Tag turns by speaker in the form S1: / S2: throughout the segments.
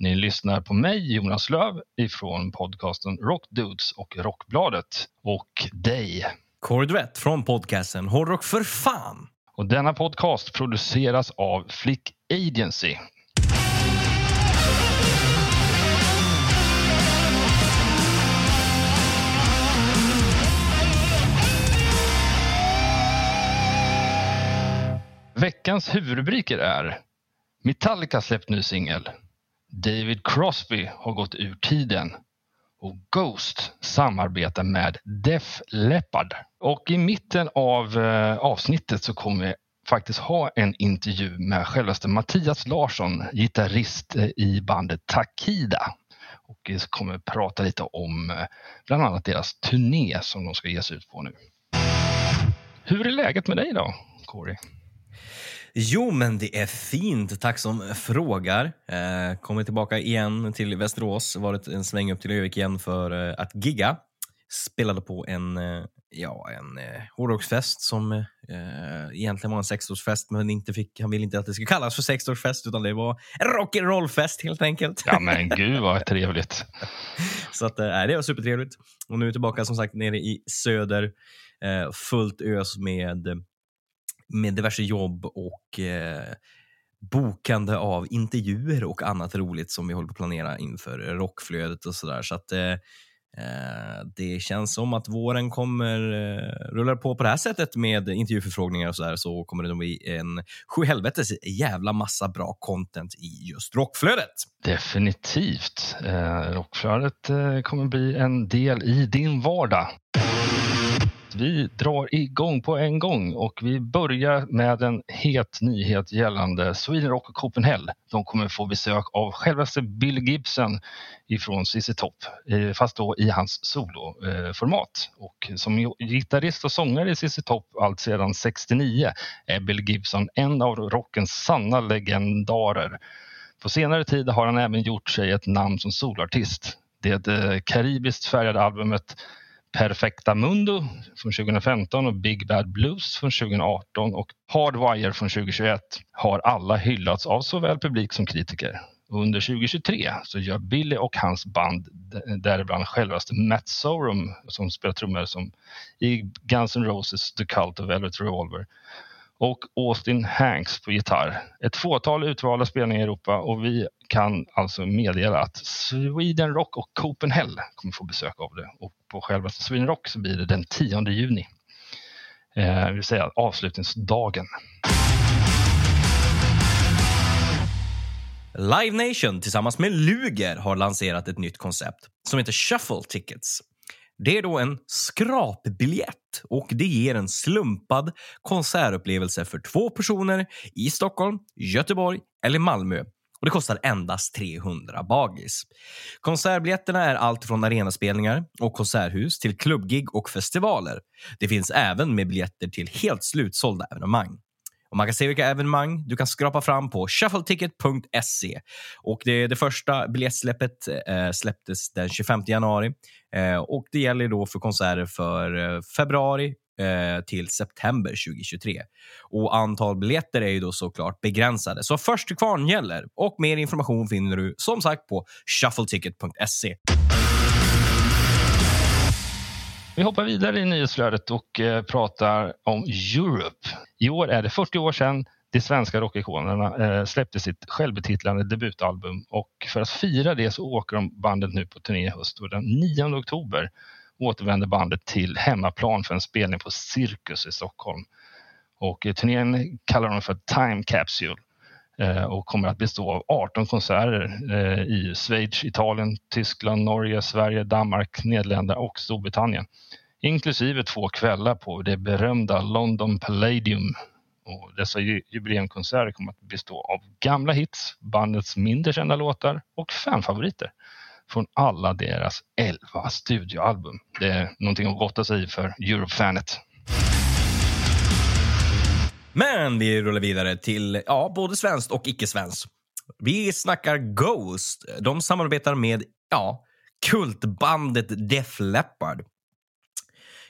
S1: Ni lyssnar på mig, Jonas Löv, ifrån podcasten Rockdudes och Rockbladet. Och dig.
S2: Corey Duett från podcasten Hårdrock för fan.
S1: Och denna podcast produceras av Flick Agency. Veckans huvudrubriker är Metallica släppt ny singel. David Crosby har gått ur tiden. Och Ghost samarbetar med Def Leppard. Och i mitten av eh, avsnittet så kommer vi faktiskt ha en intervju med självaste Mattias Larsson, gitarrist eh, i bandet Takida. Och eh, vi kommer prata lite om bland annat deras turné som de ska ge sig ut på nu. Hur är läget med dig då, Corey?
S2: Jo, men det är fint. Tack som frågar. Eh, kommer tillbaka igen till Västerås. Varit en sväng upp till Övik igen för eh, att gigga. Spelade på en, eh, ja, en eh, hårdrocksfest som eh, egentligen var en sexårsfest, men inte fick, han ville inte att det skulle kallas för sexårsfest, utan det var en rock'n'roll-fest helt enkelt.
S1: Ja, men gud vad trevligt.
S2: Så att, eh, det var supertrevligt. Och nu är jag tillbaka som sagt nere i söder. Eh, fullt ös med med diverse jobb och eh, bokande av intervjuer och annat roligt som vi håller på att planera inför rockflödet och sådär. Så att eh, eh, det känns som att våren kommer eh, rullar på på det här sättet med intervjuförfrågningar och sådär så kommer det nog bli en sjuhelvetes jävla massa bra content i just rockflödet.
S1: Definitivt. Eh, rockflödet eh, kommer bli en del i din vardag. Vi drar igång på en gång och vi börjar med en het nyhet gällande Sweden Rock och Copenhagen. De kommer få besök av självaste Bill Gibson ifrån ZZ Top, eh, fast då i hans soloformat. Och som gitarrist och sångare i ZZ Top allt sedan 69 är Bill Gibson en av rockens sanna legendarer. På senare tid har han även gjort sig ett namn som solartist. Det eh, karibiskt färgade albumet Perfecta Mundo från 2015 och Big Bad Blues från 2018 och Hardwire från 2021 har alla hyllats av såväl publik som kritiker. Under 2023 så gör Billy och hans band, däribland självaste Matt Sorum som spelar trummor som i Guns N' Roses The Cult of Velvet Revolver och Austin Hanks på gitarr. Ett fåtal utvalda spelningar i Europa och vi kan alltså meddela att Sweden Rock och Copenhagen kommer få besök av det. Och på själva Sweden Rock så blir det den 10 juni. Eh, vill säga avslutningsdagen.
S2: Live Nation tillsammans med Luger har lanserat ett nytt koncept som heter Shuffle Tickets. Det är då en skrapbiljett och det ger en slumpad konsertupplevelse för två personer i Stockholm, Göteborg eller Malmö. Och Det kostar endast 300 bagis. Konsertbiljetterna är allt från arenaspelningar och konserthus till klubbgig och festivaler. Det finns även med biljetter till helt slutsålda evenemang. Och man kan se vilka evenemang du kan skrapa fram på shuffleticket.se. Och det, det första biljettsläppet eh, släpptes den 25 januari eh, och det gäller då för konserter för eh, februari eh, till september 2023. Och antal biljetter är ju då såklart begränsade, så först till kvarn gäller. Och mer information finner du som sagt på shuffleticket.se.
S1: Vi hoppar vidare i nyhetsflödet och eh, pratar om Europe. I år är det 40 år sedan de svenska rockikonerna eh, släppte sitt självbetitlande debutalbum och för att fira det så åker de bandet nu på turné i höst och den 9 oktober återvänder bandet till hemmaplan för en spelning på Cirkus i Stockholm. Och eh, turnén kallar de för Time Capsule Eh, och kommer att bestå av 18 konserter eh, i Schweiz, Italien, Tyskland, Norge, Sverige, Danmark, Nederländerna och Storbritannien inklusive två kvällar på det berömda London Palladium. Och dessa jubileumkonserter kommer att bestå av gamla hits, bandets mindre kända låtar och fanfavoriter. från alla deras elva studioalbum. Det är någonting att gotta sig i för Eurofanet.
S2: Men vi rullar vidare till ja, både svenskt och icke-svenskt. Vi snackar Ghost. De samarbetar med ja, kultbandet Def Leppard.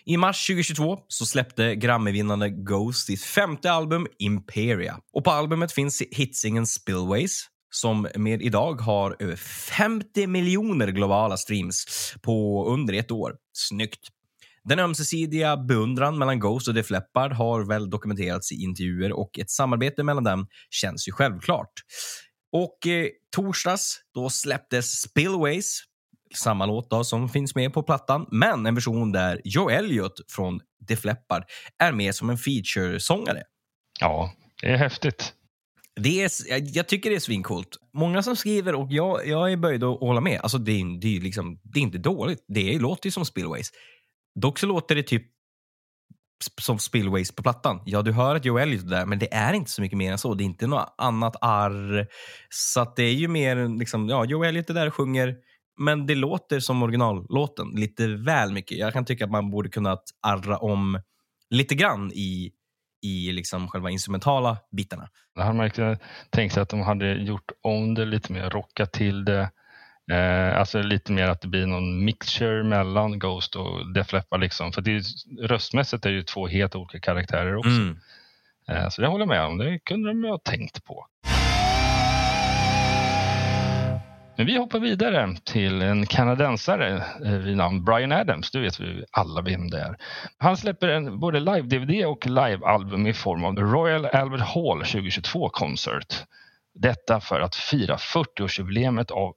S2: I mars 2022 så släppte Grammy-vinnande Ghost sitt femte album Imperia. Och på albumet finns hitsingen Spillways som med idag har över 50 miljoner globala streams på under ett år. Snyggt! Den ömsesidiga beundran mellan Ghost och Def Leppard har väl dokumenterats i intervjuer och ett samarbete mellan dem känns ju självklart. Och eh, torsdags då släpptes Spillways, samma låt då, som finns med på plattan, men en version där Joe Elliott från Def Leppard är med som en feature-sångare.
S1: Ja, det är häftigt.
S2: Det är, jag tycker det är svincoolt. Många som skriver, och jag, jag är böjd att hålla med, alltså det, är, det, är liksom, det är inte dåligt. Det låter ju som Spillways. Dock så låter det typ som Spillways på plattan. Ja, du hör att Joe är där, men det är inte så mycket mer än så. Det är inte något annat arr. Så att det är ju mer liksom, ja, Joe Elliot är där och sjunger, men det låter som originallåten lite väl mycket. Jag kan tycka att man borde kunnat arra om lite grann i, i liksom själva instrumentala bitarna.
S1: Jag hade man tänkt sig att de hade gjort om det lite mer, rockat till det. Eh, alltså lite mer att det blir någon mixture mellan Ghost och Def Leppard. Liksom. För det är, röstmässigt är det ju två helt olika karaktärer också. Mm. Eh, så det håller jag med om. Det kunde de ju ha tänkt på. Men vi hoppar vidare till en kanadensare eh, vid namn Brian Adams. Du vet vi alla vem det är. Han släpper en både live-DVD och live-album i form av Royal Albert Hall 2022 Concert. Detta för att fira 40-årsjubileet av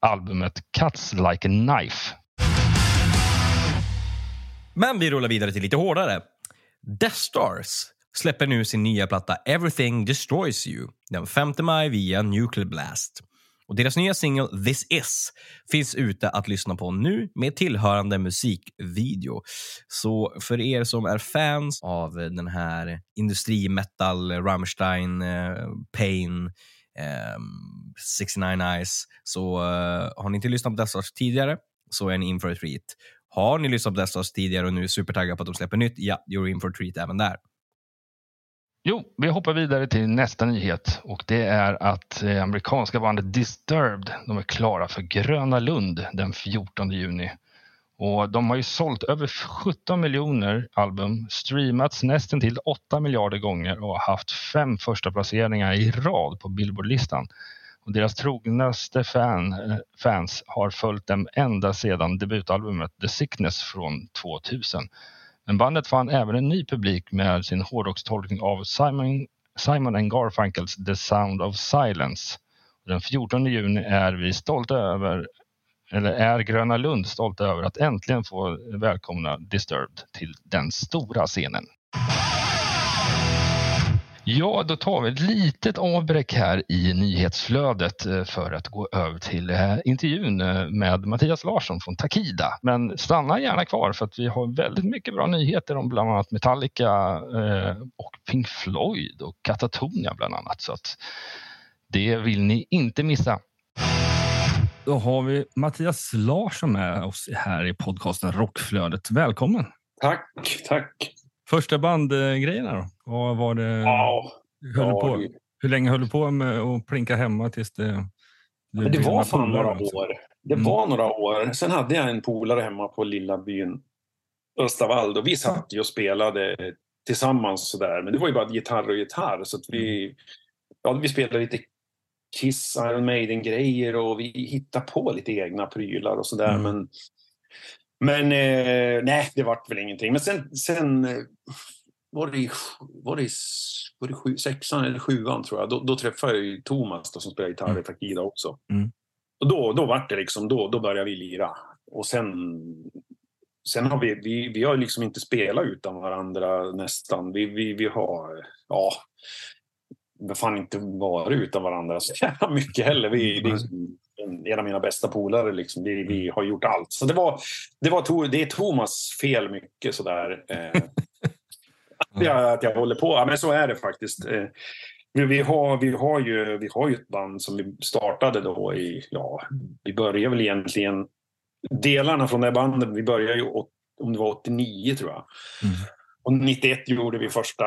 S1: albumet Cuts Like a Knife.
S2: Men vi rullar vidare till lite hårdare. Death Stars släpper nu sin nya platta Everything Destroys You den 5 maj via Nuclear Blast. Och deras nya singel This Is finns ute att lyssna på nu med tillhörande musikvideo. Så för er som är fans av den här industrimetal-Rammstein-pain eh, Ehm, 69 Eyes, så eh, har ni inte lyssnat på dessa tidigare så är ni in for a treat. Har ni lyssnat på dessa tidigare och nu är supertaggade på att de släpper nytt, ja, you're in for a treat även där.
S1: Jo, vi hoppar vidare till nästa nyhet och det är att eh, amerikanska bandet Disturbed, de är klara för Gröna Lund den 14 juni. Och de har ju sålt över 17 miljoner album, streamats nästan till 8 miljarder gånger och haft fem första placeringar i rad på Billboardlistan. Och deras trognaste fan, eh, fans har följt dem ända sedan debutalbumet The Sickness från 2000. Men bandet fann även en ny publik med sin hårdrockstolkning av Simon, Simon Garfunkels The Sound of Silence. Den 14 juni är vi stolta över, eller är Gröna Lund stolta över att äntligen få välkomna Disturbed till den stora scenen. Ja, då tar vi ett litet avbräck här i nyhetsflödet eh, för att gå över till eh, intervjun eh, med Mattias Larsson från Takida. Men stanna gärna kvar för att vi har väldigt mycket bra nyheter om bland annat Metallica och Pink Floyd och Katatonia bland annat. Så att det vill ni inte missa. Då har vi Mattias Larsson med oss här i podcasten Rockflödet. Välkommen!
S3: Tack, tack!
S1: Första bandgrejerna då? Vad var det?
S3: Ja.
S1: Höll ja. På, hur länge höll du på med att plinka hemma tills det...
S3: Det, det var fan några år. Det mm. var några år. Sen hade jag en polare hemma på lilla byn Östavald och vi satt ju och spelade tillsammans sådär. Men det var ju bara gitarr och gitarr så att vi, mm. ja, vi spelade lite Kiss, Iron Maiden-grejer och vi hittade på lite egna prylar och sådär. Mm. Men men eh, nej, det vart väl ingenting. Men sen, sen eh, var det, var det, var det sju, sexan eller sjuan tror jag. Då, då träffade jag ju Thomas då, som spelar gitarr mm. i Takida också. Mm. Och då, då vart det liksom, då, då började vi lira. Och sen, sen har vi, vi, vi har liksom inte spelat utan varandra nästan. Vi, vi, vi har, ja, fan inte varit utan varandra så jävla mycket heller. Vi, mm en av mina bästa polare. Liksom. Vi, vi mm. har gjort allt. Så det, var, det, var, det är Thomas fel mycket sådär. Eh, att, jag, att jag håller på. Ja, men så är det faktiskt. Eh, vi, vi, har, vi, har ju, vi har ju ett band som vi startade då i, ja, vi började väl egentligen, delarna från det bandet, vi började ju, om det var 89 tror jag. Mm. Och 91 gjorde vi första,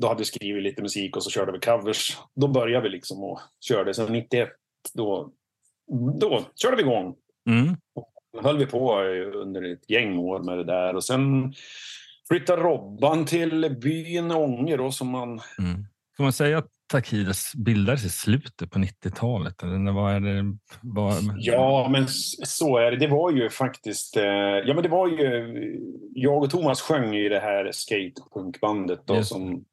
S3: då hade vi skrivit lite musik och så körde vi covers. Då började vi liksom och körde. Sen 91, då, då körde vi igång. Mm. Och höll vi på under ett gäng år med det där. Och sen flyttade Robban till byn Ånge då som man...
S1: Mm. Får man säga att Takidas bildades i slutet på 90-talet? Eller vad är det? Vad...
S3: Ja, men så är det. Det var ju faktiskt... Eh, ja, men det var ju... Jag och Thomas sjöng i det här skatepunkbandet då, som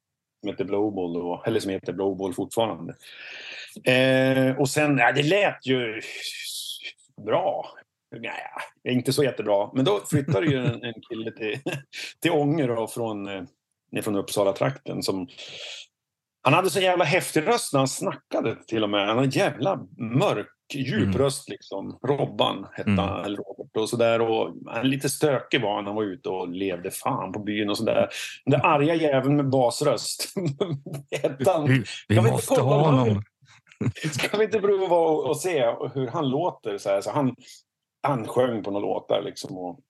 S3: heter Blowball då, eller som heter Blowball fortfarande. Eh, och sen, ja, det lät ju bra. Ja, inte så jättebra. Men då flyttade ju en, en kille till, till Ånge då, från, eh, från Uppsala-trakten som han hade så jävla häftig röst när han snackade till och med. Han hade en jävla mörk, djup mm. röst liksom. Robban hette mm. han, eller Robert och sådär. Och han lite stökig var han. Han var ute och levde fan på byn och sådär. Den där arga jäveln med basröst. han.
S1: Vi, vi måste ha honom.
S3: Ska vi inte prova och se hur han låter? Så, här? så han, han sjöng på några låtar liksom. Och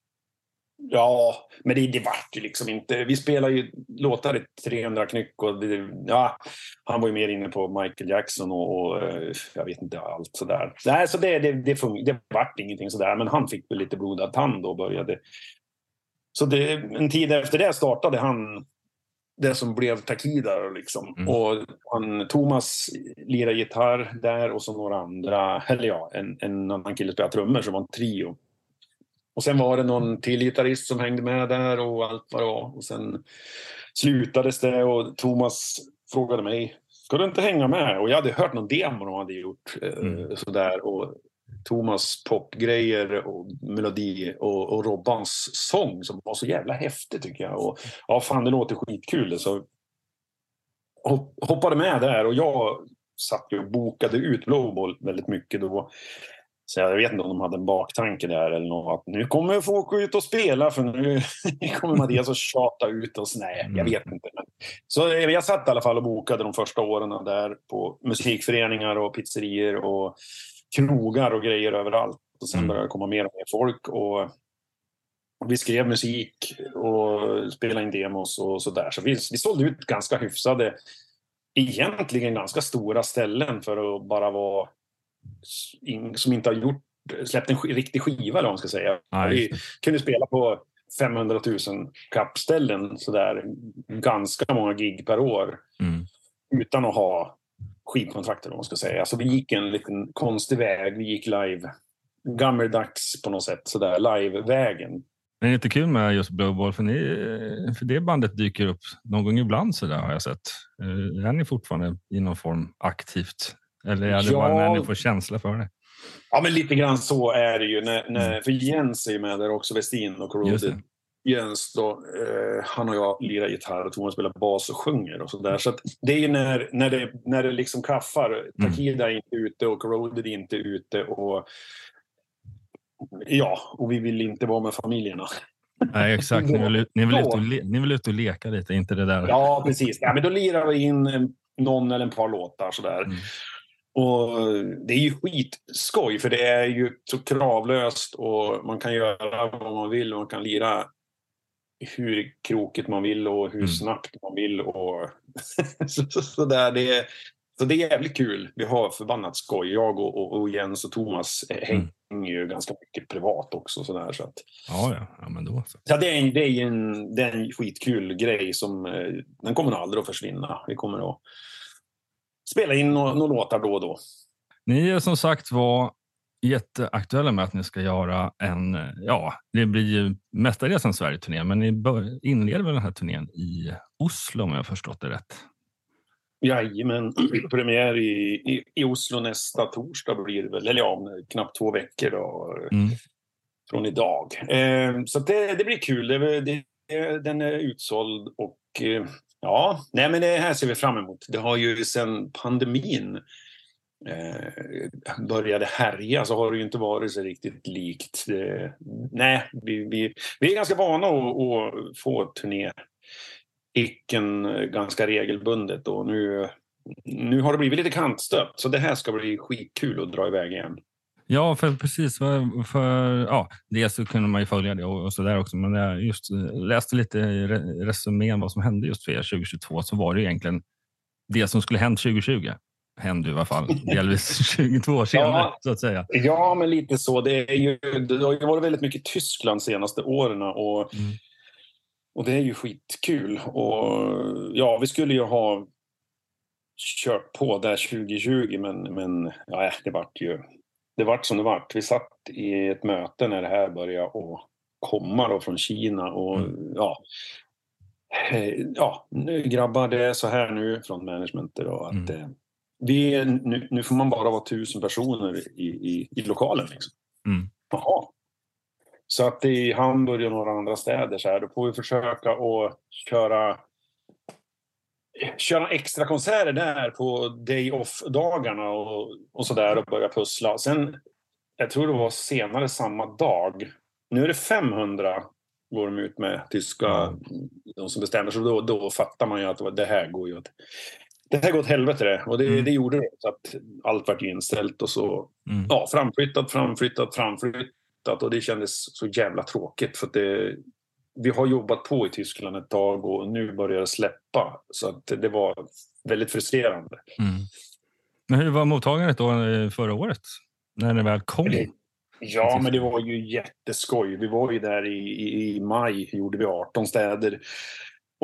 S3: Ja, men det, det vart ju liksom inte... Vi spelar ju låtar i 300 knyck och det, ja, han var ju mer inne på Michael Jackson och, och eh, jag vet inte allt sådär. Nej, så det, det, det, fun- det vart ingenting sådär, men han fick väl lite blodad tand och började. Så det, en tid efter det startade han det som blev Takida. Liksom. Mm. Och han, Thomas lirade gitarr där och så några andra, eller ja, en, en annan kille spelade trummor som var en trio. Och sen var det någon till gitarrist som hängde med där och allt vad det var. Och sen slutades det och Thomas frågade mig, ska du inte hänga med? Och jag hade hört någon demo de hade gjort. Eh, mm. Sådär. Och Thomas popgrejer och melodi och, och Robbans sång som var så jävla häftig tycker jag. Och ja, fan det låter skitkul. Så hoppade med där och jag satt och bokade ut Blowball väldigt mycket då. Så jag vet inte om de hade en baktanke där eller något. Att nu kommer folk ut och spela för nu kommer Mattias att tjata ut oss. Nej, jag mm. vet inte. Men, så jag satt i alla fall och bokade de första åren där på musikföreningar och pizzerier och krogar och grejer överallt. Och sen mm. började det komma mer och mer folk. Och vi skrev musik och spelade in demos och sådär. Så vi, vi sålde ut ganska hyfsade, egentligen ganska stora ställen för att bara vara som inte har gjort, släppt en riktig skiva, eller vad man ska säga. Ja, vi kunde spela på 500 000 kappställen sådär, ganska många gig per år. Mm. Utan att ha skivkontrakt, vad man ska säga. Alltså, vi gick en liten konstig väg. Vi gick live, gammeldags på något sätt, sådär, live-vägen.
S1: Det är inte kul med just Blowball, för, ni, för det bandet dyker upp någon gång ibland så där har jag sett. Eh, är ni fortfarande i någon form aktivt eller är det ja. bara när ni får känsla för det?
S3: Ja, men lite grann så är det ju. När, när, mm. för Jens är ju med där också, Westin och Corroded. Jens då, eh, han och jag lirar gitarr och Thomas spelar bas och sjunger och sådär. Så det är ju när, när, det, när det liksom klaffar. Mm. Takida är inte ute och Corroded är inte ute. Och, ja, och vi vill inte vara med familjerna.
S1: Nej, exakt. Ni vill, ni, vill ut och ni vill ut och leka lite, inte det där.
S3: Ja, precis. Ja, men då lirar vi in någon eller ett par låtar sådär. Mm. Och det är ju skitskoj för det är ju så kravlöst och man kan göra vad man vill. Man kan lira hur krokigt man vill och hur mm. snabbt man vill. Och så, så, där, det är, så det är jävligt kul. Vi har förbannat skoj. Jag och, och, och Jens och Thomas hänger mm. ju ganska mycket privat också. Så där, så att,
S1: ja, ja. ja, men då så.
S3: så det, är en, det, är en, det är en skitkul grej som eh, den kommer aldrig att försvinna. Vi kommer att spela in några, några låtar då och då.
S1: Ni är som sagt var jätteaktuella med att ni ska göra en, ja, det blir ju mestadels en Sverige-turné, men ni inleder väl den här turnén i Oslo om jag förstått det rätt?
S3: Jajamän, premiär i, i, i Oslo nästa torsdag blir det väl, eller ja, knappt två veckor då, mm. från idag. Eh, så det, det, blir kul, det, det, den är utsåld och eh, Ja, nej men det här ser vi fram emot. Det har ju sedan pandemin eh, började härja så har det ju inte varit så riktigt likt. Eh, nej, vi, vi, vi är ganska vana att, att få turné icken ganska regelbundet och nu nu har det blivit lite kantstött, så det här ska bli skitkul att dra iväg igen.
S1: Ja, för precis. För, för, ja, dels så kunde man ju följa det och, och så där också. Men jag just läste lite re, resumén vad som hände just för er 2022 så var det egentligen det som skulle hänt 2020 hände i alla fall delvis 22 år senare ja, så att säga.
S3: Ja, men lite så. Det, är ju, det har ju varit väldigt mycket Tyskland de senaste åren och, mm. och det är ju skitkul. Och ja, vi skulle ju ha kört på där 2020 men, men ja, det vart ju det vart som det vart. Vi satt i ett möte när det här började att komma då från Kina och mm. ja, eh, ja, nu grabbar det är så här nu från managementet och att mm. Eh, vi, nu, nu, får man bara vara tusen personer i, i, i lokalen. Liksom. Mm. Jaha. Så att i Hamburg och några andra städer så här, då får vi försöka att köra köra extra konserter där på day off-dagarna och, och sådär och börja pussla. Sen, jag tror det var senare samma dag. Nu är det 500 går de ut med, tyska, de som bestämmer. Så då, då fattar man ju att det här går ju åt, det här går åt helvete det. Och det, mm. det gjorde det. Så att allt vart inställt och så mm. ja, framflyttat, framflyttat, framflyttat. Och det kändes så jävla tråkigt för att det, vi har jobbat på i Tyskland ett tag och nu börjar det släppa. Så att det var väldigt frustrerande. Mm.
S1: Men hur var mottagandet då eh, förra året? När det väl kom?
S3: Ja, men det var ju jätteskoj. Vi var ju där i, i, i maj, gjorde vi 18 städer.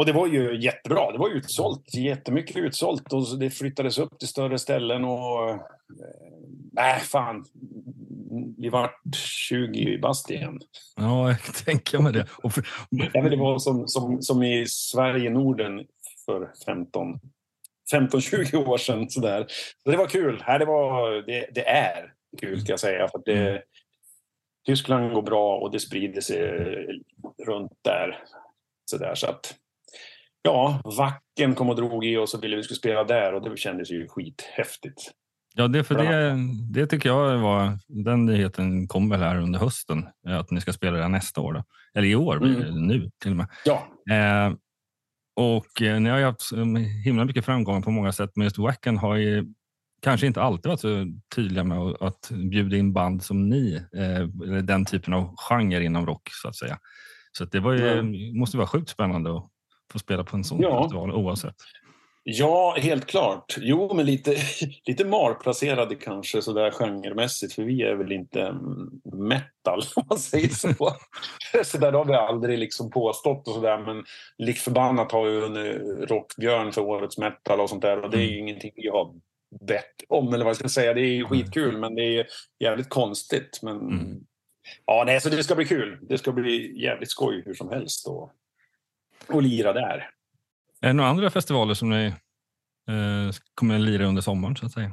S3: Och det var ju jättebra. Det var utsålt, jättemycket utsålt och det flyttades upp till större ställen och... Nej, äh, fan. Vi vart 20 bast igen.
S1: Ja, jag tänka mig det. För...
S3: ja, men det var som, som, som i Sverige, Norden för 15 15-20 år sedan. Sådär. Så det var kul. Här, det, var, det, det är kul, ska jag säga. För det, mm. Tyskland går bra och det sprider sig runt där. Så, där, så att ja, Vacken kom och drog i oss och ville vi skulle spela där och det kändes ju skithäftigt.
S1: Ja, det, för det, det tycker jag var, den nyheten kom väl här under hösten, att ni ska spela det nästa år. Då. Eller i år, mm. nu till och med.
S3: Ja.
S1: Eh, och eh, ni har ju haft himla mycket framgång på många sätt, men just Wacken har ju kanske inte alltid varit så tydliga med att bjuda in band som ni, eh, eller den typen av genre inom rock så att säga. Så att det var ju, mm. måste vara sjukt spännande att få spela på en sån ja. festival oavsett.
S3: Ja, helt klart. Jo, men lite, lite marplacerade kanske sådär genremässigt för vi är väl inte metal om man säger så. så där har vi aldrig liksom påstått och sådär men lik förbannat har ju en Rockbjörn för årets metal och sånt där och det är ju mm. ingenting vi har bett om eller vad jag ska säga. Det är ju skitkul men det är jävligt konstigt. Men mm. ja, nej, så det ska bli kul. Det ska bli jävligt skoj hur som helst. Och och lira där.
S1: Är det några andra festivaler som ni eh, kommer att lira under sommaren så att säga?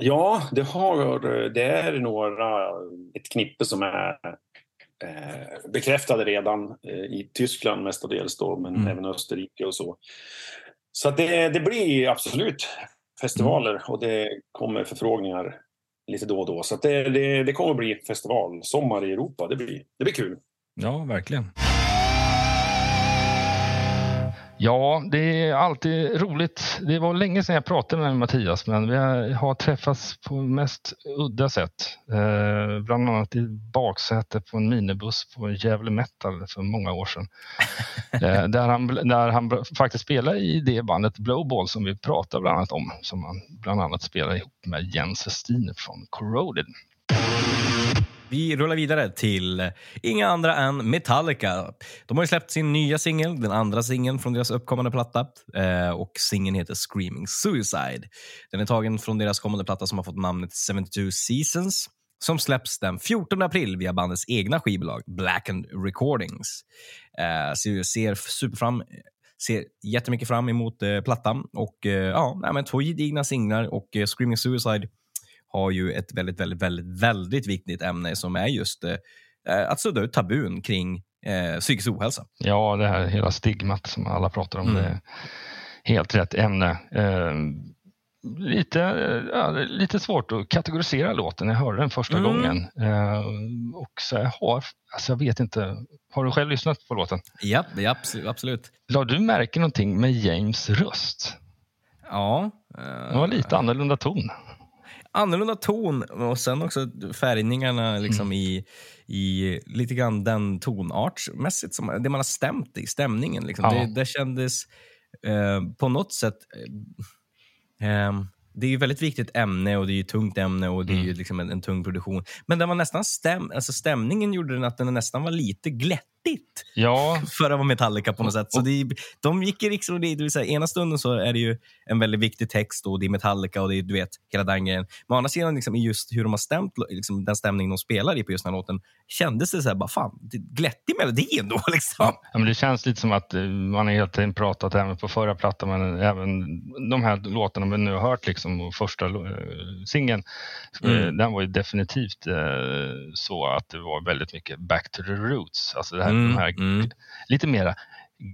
S3: Ja, det, har, det är några, ett knippe som är eh, bekräftade redan eh, i Tyskland mestadels då, men mm. även Österrike och så. Så det, det blir absolut festivaler mm. och det kommer förfrågningar lite då och då. Så det, det, det kommer bli festival, sommar i Europa. Det blir, det blir kul.
S1: Ja, verkligen. Ja, det är alltid roligt. Det var länge sedan jag pratade med Mattias, men vi har träffats på mest udda sätt. Eh, bland annat i baksätet på en minibuss på Gävle Metal för många år sedan. eh, där, han, där han faktiskt spelar i det bandet Blowball som vi pratade bland annat om, som han bland annat spelar ihop med Jens Westin från Corroded.
S2: Vi rullar vidare till inga andra än Metallica. De har ju släppt sin nya singel, den andra singeln från deras uppkommande platta. Eh, och Singeln heter Screaming Suicide. Den är tagen från deras kommande platta som har fått namnet 72 Seasons som släpps den 14 april via bandets egna skivbolag Blackened Recordings. Eh, så jag ser superfram ser jättemycket fram emot eh, plattan. Och eh, ja, nej, men Två gedigna singlar och eh, Screaming Suicide har ju ett väldigt, väldigt, väldigt, väldigt viktigt ämne som är just eh, eh, att sudda ut tabun kring eh, psykisk ohälsa.
S1: Ja, det här hela stigmat som alla pratar om. Mm. Det är helt rätt ämne. Eh, lite, ja, lite svårt att kategorisera låten. Jag hörde den första mm. gången. Eh, och så jag har, alltså jag vet inte, har du själv lyssnat på låten?
S2: Ja, ja absolut.
S1: La du märke någonting med James röst?
S2: Ja.
S1: Det var lite annorlunda ton.
S2: Annorlunda ton och sen också färgningarna liksom
S1: Mm.
S2: i, i lite grann den tonartsmässigt, som, det man har stämt i, stämningen. Liksom.
S1: Ja.
S2: Det, det kändes eh, på något sätt... Eh, eh, det är ju väldigt viktigt ämne och det är ju tungt ämne och det är
S1: Mm.
S2: ju liksom en, en tung produktion. Men den var nästan stäm, alltså stämningen gjorde den att den nästan var lite glättigt
S1: Ja,
S2: för att vara Metallica på något sätt. Så det, de gick i liksom, det, det säga, ena stunden så är det ju en väldigt viktig text och det är Metallica och det är, du vet, hela den grejen. Men å andra sidan, liksom, just hur de har stämt liksom, den stämning de spelar i på just den här låten, kändes det så här, bara fan, det glättig melodi ändå. Liksom.
S1: Ja, men det känns lite som att eh, man har hela tiden pratat även på förra plattan, men även de här låtarna vi nu har hört, liksom, och första eh, singeln, eh,
S2: Mm.
S1: den var ju definitivt eh, så att det var väldigt mycket back to the roots. Alltså det här,
S2: Mm,
S1: de här
S2: mm.
S1: lite mera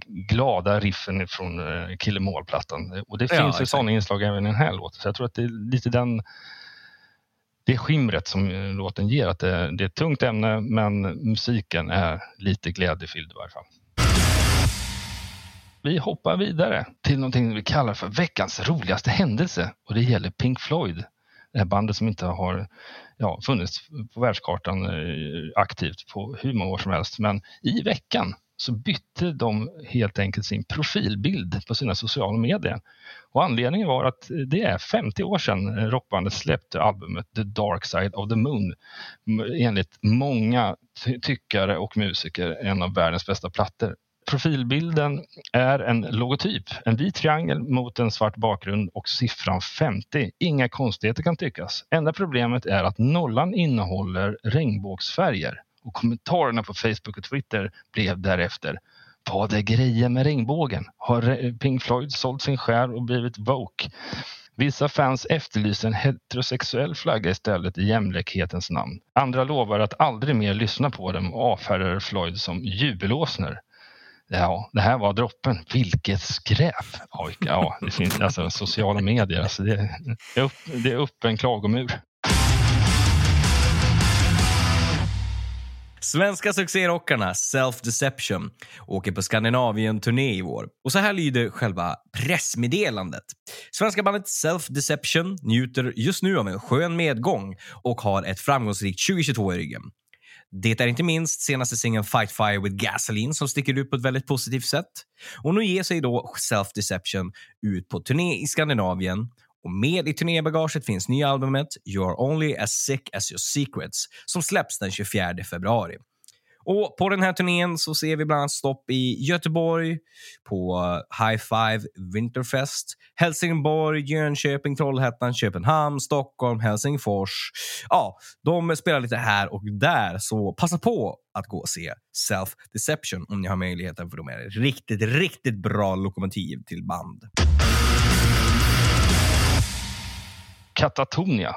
S1: glada riffen från eh, Kill 'Em All-plattan. Och det
S2: Ja,
S1: finns ju sådana inslag även i den här låten. Så jag tror att det är lite den det skimret som eh, låten ger. Att det, det är ett tungt ämne, men musiken är lite glädjefylld i varje fall. Vi hoppar vidare till någonting vi kallar för veckans roligaste händelse och det gäller Pink Floyd. Det här bandet som inte har ja, funnits på världskartan eh, aktivt på hur många år som helst. Men i veckan så bytte de helt enkelt sin profilbild på sina sociala medier. Och anledningen var att det är 50 år sedan rockbandet släppte albumet The Dark Side of the Moon. Enligt många ty- tyckare och musiker en av världens bästa plattor. Profilbilden är en logotyp, en vit triangel mot en svart bakgrund och siffran 50. Inga konstigheter kan tyckas. Enda problemet är att nollan innehåller regnbågsfärger och kommentarerna på Facebook och Twitter blev därefter vad är grejen med regnbågen? Har Pink Floyd sålt sin själ och blivit woke? Vissa fans efterlyser en heterosexuell flagga istället i jämlikhetens namn. Andra lovar att aldrig mer lyssna på dem och avfärdar Floyd som jubelåsner. Ja, det här var droppen. Vilket skräp! Ja, ja det finns alltså sociala medier. Alltså det, det, är upp, det är upp en klagomur.
S2: Svenska succérockarna Self Deception åker på Skandinavien-turné i år. Och så här lyder själva pressmeddelandet. Svenska bandet Self Deception njuter just nu av en skön medgång och har ett framgångsrikt 2022 i ryggen. Det är inte minst senaste singeln Fight Fire with Gasoline som sticker ut på ett väldigt positivt sätt. Och nu ger sig då Self Deception ut på turné i Skandinavien och med i turnébagaget finns nya albumet You are only as sick as your secrets som släpps den 24 februari. Och På den här turnén så ser vi bland annat stopp i Göteborg, på High Five Winterfest, Helsingborg, Jönköping, Trollhättan, Köpenhamn, Stockholm, Helsingfors. Ja, de spelar lite här och där, så passa på att gå och se Self Deception om ni har möjligheten, för de är ett riktigt, riktigt bra lokomotiv till band.
S1: Katatonia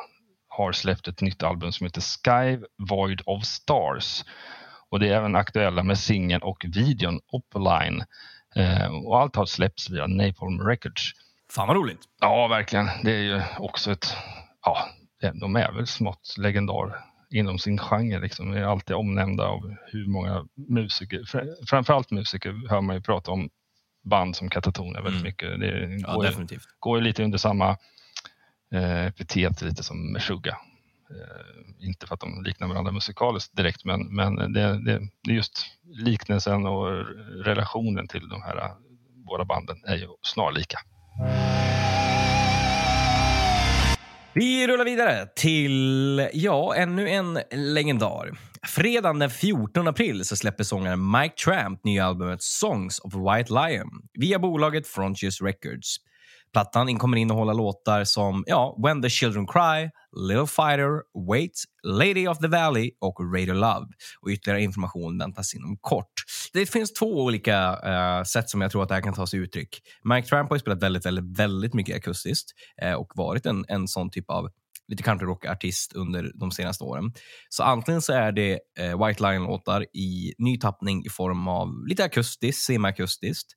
S1: har släppt ett nytt album som heter Sky Void of Stars. Och det är även aktuella med singeln och videon Opaline. Eh, och allt har släppts via Napalm Records.
S2: Fan vad roligt.
S1: Ja, verkligen. Det är ju också ett... Ja, de är väl smått legendar inom sin genre. Liksom. De är alltid omnämnda av hur många musiker, fr- framförallt musiker, hör man ju prata om band som Katatonia väldigt
S2: Mm.
S1: mycket. Det
S2: Ja,
S1: går, ju, går ju lite under samma eh, epitet, lite som Meshuggah. Eh, inte för att de liknar varandra musikaliskt direkt, men, men det, det, det just liknelsen och relationen till de här båda banden är ju snarlika.
S2: Vi rullar vidare till, ja, ännu en legendar. Fredagen den 14 april så släpper sångaren Mike Tramp nya albumet Songs of White Lion via bolaget Frontiers Records. Plattan kommer innehålla låtar som ja, When the Children Cry, Little Fighter, Wait, Lady of the Valley och Radio Love. Och ytterligare information väntas inom kort. Det finns två olika uh, sätt som jag tror att det här kan ta sig uttryck. Mike Tramp har ju spelat väldigt, väldigt, väldigt mycket akustiskt uh, och varit en, en sån typ av lite countryrockartist under de senaste åren. Så antingen så är det eh, White Lion-låtar i ny tappning i form av lite akustiskt, semiakustiskt.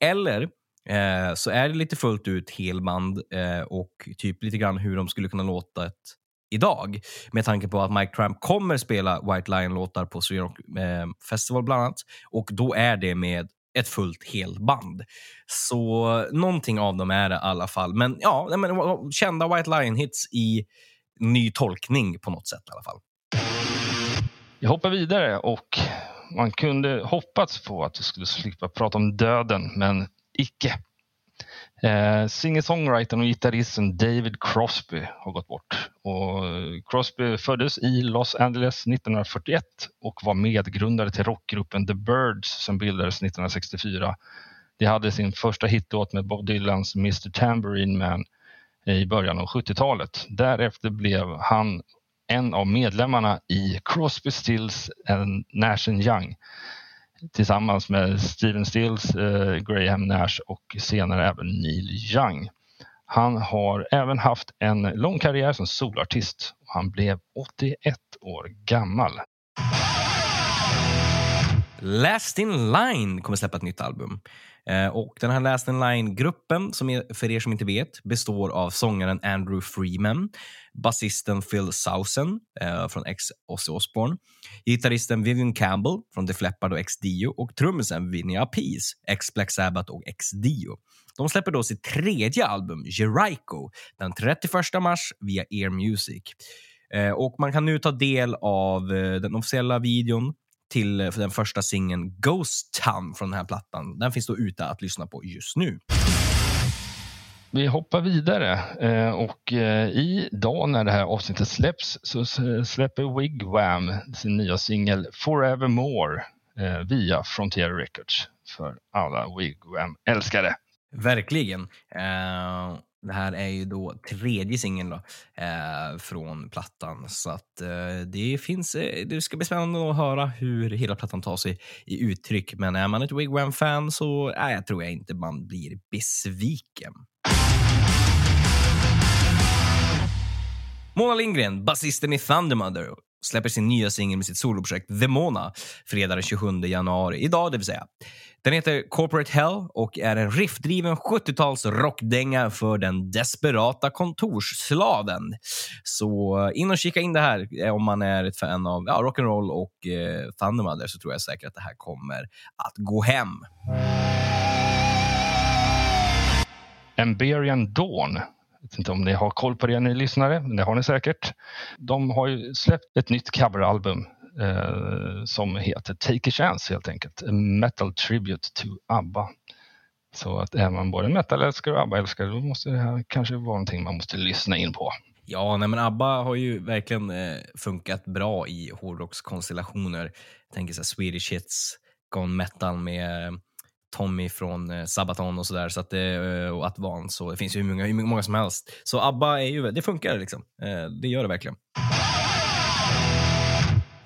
S2: Eller eh, så är det lite fullt ut helband eh, och typ lite grann hur de skulle kunna låta ett idag. Med tanke på att Mike Tramp kommer spela White Lion-låtar på Sweden Rock eh, Festival bland annat. Och då är det med ett fullt helband. Så någonting av dem är det i alla fall. Men ja, men, kända White Lion-hits i ny tolkning på något sätt i alla fall.
S1: Jag hoppar vidare och man kunde hoppats på att vi skulle slippa prata om döden, men icke. Eh, Singer-songwritern och gitarristen David Crosby har gått bort. Och Crosby föddes i Los Angeles 1941 och var medgrundare till rockgruppen The Birds som bildades 1964. De hade sin första hitlåt med Bob Dylans Mr Tambourine Man i början av 70-talet. Därefter blev han en av medlemmarna i Crosby, Stills and Nash Young tillsammans med Steven Stills, eh, Graham Nash och senare även Neil Young. Han har även haft en lång karriär som solartist. Han blev 81 år gammal.
S2: Last in line kommer släppa ett nytt album. Eh, och Den här Last in line-gruppen, som är, för er som inte vet, består av sångaren Andrew Freeman, basisten Phil Sausen eh, från ex Ozzy Osbourne, gitarristen Vivian Campbell från The Leppard och ex Dio och trummisen Vinnie Appice, ex Black Sabbath och ex Dio. De släpper då sitt tredje album, Jericho, den 31 mars via Ear Music. Eh, och Man kan nu ta del av eh, den officiella videon till eh, den första singeln Ghost Town från den här plattan. Den finns då ute att lyssna på just nu.
S1: Vi hoppar vidare eh, och eh, idag när det här avsnittet släpps så släpper Wigwam sin nya singel Forevermore via Frontier Records för alla Wigwam-älskare.
S2: Verkligen. Det här är ju då tredje singeln eh, från plattan. Så att eh, det finns, eh, det ska bli spännande att höra hur hela plattan tar sig i uttryck. Men är man ett Wigwam-fan så eh, jag tror jag inte man blir besviken. Mona Lindgren, basisten i Thundermother, släpper sin nya singel med sitt soloprojekt The Mona fredag den 27 januari, idag det vill säga. Den heter Corporate Hell och är en riffdriven 70-tals rockdänga för den desperata kontorsslaven. Så eh, in och kika in det här eh, om man är ett fan av ja, rock'n'roll och eh, Thundermother så tror jag säkert att det här kommer att gå hem.
S1: Emberian Dawn vet inte om ni har koll på det ni lyssnare, men det har ni säkert. De har ju släppt ett nytt coveralbum eh, som heter Take a Chance helt enkelt. A metal Tribute to ABBA. Så att är man både metalälskare och ABBA-älskare då måste det här kanske vara någonting man måste lyssna in på.
S2: Ja, nej, men ABBA har ju verkligen eh, funkat bra i hårdrockskonstellationer. Jag tänker så här, Swedish Hits, Gone Metal med Tommy från eh, Sabaton och sådär. Så att det, eh, och Advance. och det finns ju hur många, hur många som helst. Så ABBA är ju, det funkar liksom. Eh, det gör det verkligen.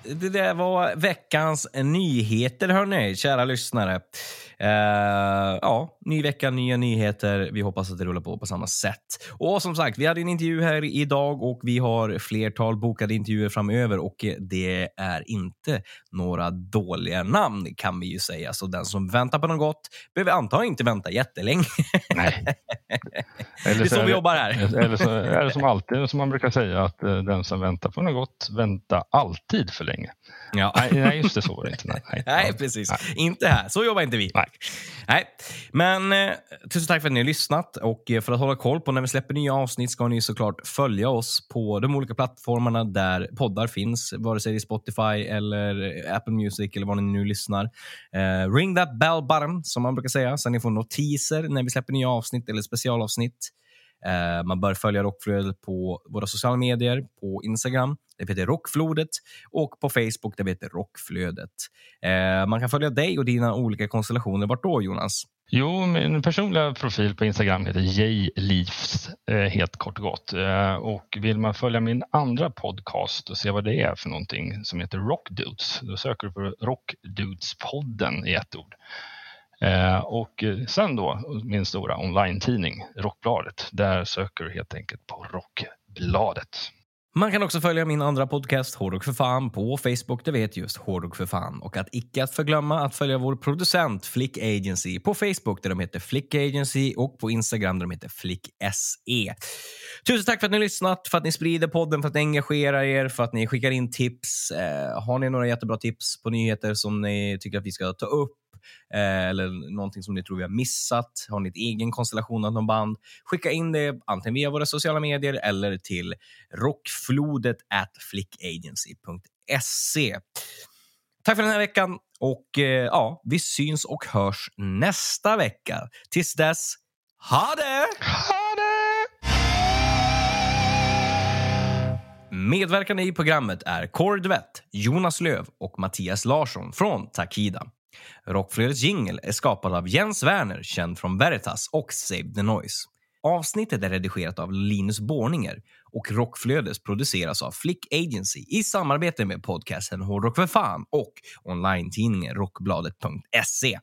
S2: Det där var veckans nyheter, hörni, kära lyssnare. Uh, ja, ny vecka, nya nyheter. Vi hoppas att det rullar på på samma sätt. Och som sagt, vi hade en intervju här idag och vi har flertal bokade intervjuer framöver och det är inte några dåliga namn kan vi ju säga. Så den som väntar på något gott behöver antagligen inte vänta jättelänge. Nej.
S1: Eller
S2: det är så vi jobbar här.
S1: Eller så är det som alltid, som man brukar säga, att eh, den som väntar på något gott väntar alltid för länge. Ja. Nej, just det, så var det inte. Nej,
S2: nej precis. Nej. Inte här. Så jobbar inte vi. Nej nej. Men eh, tusen tack för att ni har lyssnat. Och eh, för att hålla koll på när vi släpper nya avsnitt ska ni såklart följa oss på de olika plattformarna där poddar finns, vare sig det är Spotify eller Apple Music eller var ni nu lyssnar. Eh, ring that bell button, som man brukar säga, så ni får notiser när vi släpper nya avsnitt eller specialavsnitt. Eh, man bör följa Rockflödet på våra sociala medier, på Instagram, där vi heter Rockflodet, och på Facebook, där vi heter Rockflödet. Eh, man kan följa dig och dina olika konstellationer. Vart då, Jonas?
S1: Jo, min personliga profil på Instagram heter jleafs, eh, helt kort och gott. Eh, och vill man följa min andra podcast och se vad det är för någonting som heter Rockdudes, då söker du på Rockdudespodden i ett ord. Eh, och sen då min stora online-tidning Rockbladet. Där söker du helt enkelt på Rockbladet.
S2: Man kan också följa min andra podcast Hårdrock för fan på Facebook Det vet heter just Hårdrock för fan. Och att icke att förglömma att följa vår producent Flick Agency på Facebook där de heter Flick Agency och på Instagram där de heter Flick SE. Tusen tack för att ni har lyssnat, för att ni sprider podden, för att ni engagerar er, för att ni skickar in tips. Eh, har ni några jättebra tips på nyheter som ni tycker att vi ska ta upp eh, eller någonting som ni tror vi har missat. Har ni ett egen konstellation av någon band? Skicka in det antingen via våra sociala medier eller till rockflodet at flickagency.se. Tack för den här veckan och eh, ja, vi syns och hörs nästa vecka. Tills dess, ha det!
S1: Ha det!
S2: Medverkande i programmet är Kåre Duvett, Jonas Löv och Mattias Larsson från Takida. Rockflödets jingel är skapad av Jens Werner, känd från Veritas och Save the Noise. Avsnittet är redigerat av Linus Borninger och Rockflödes produceras av Flick Agency i samarbete med podcasten Hårdrock för fan och online-tidningen Rockbladet.se.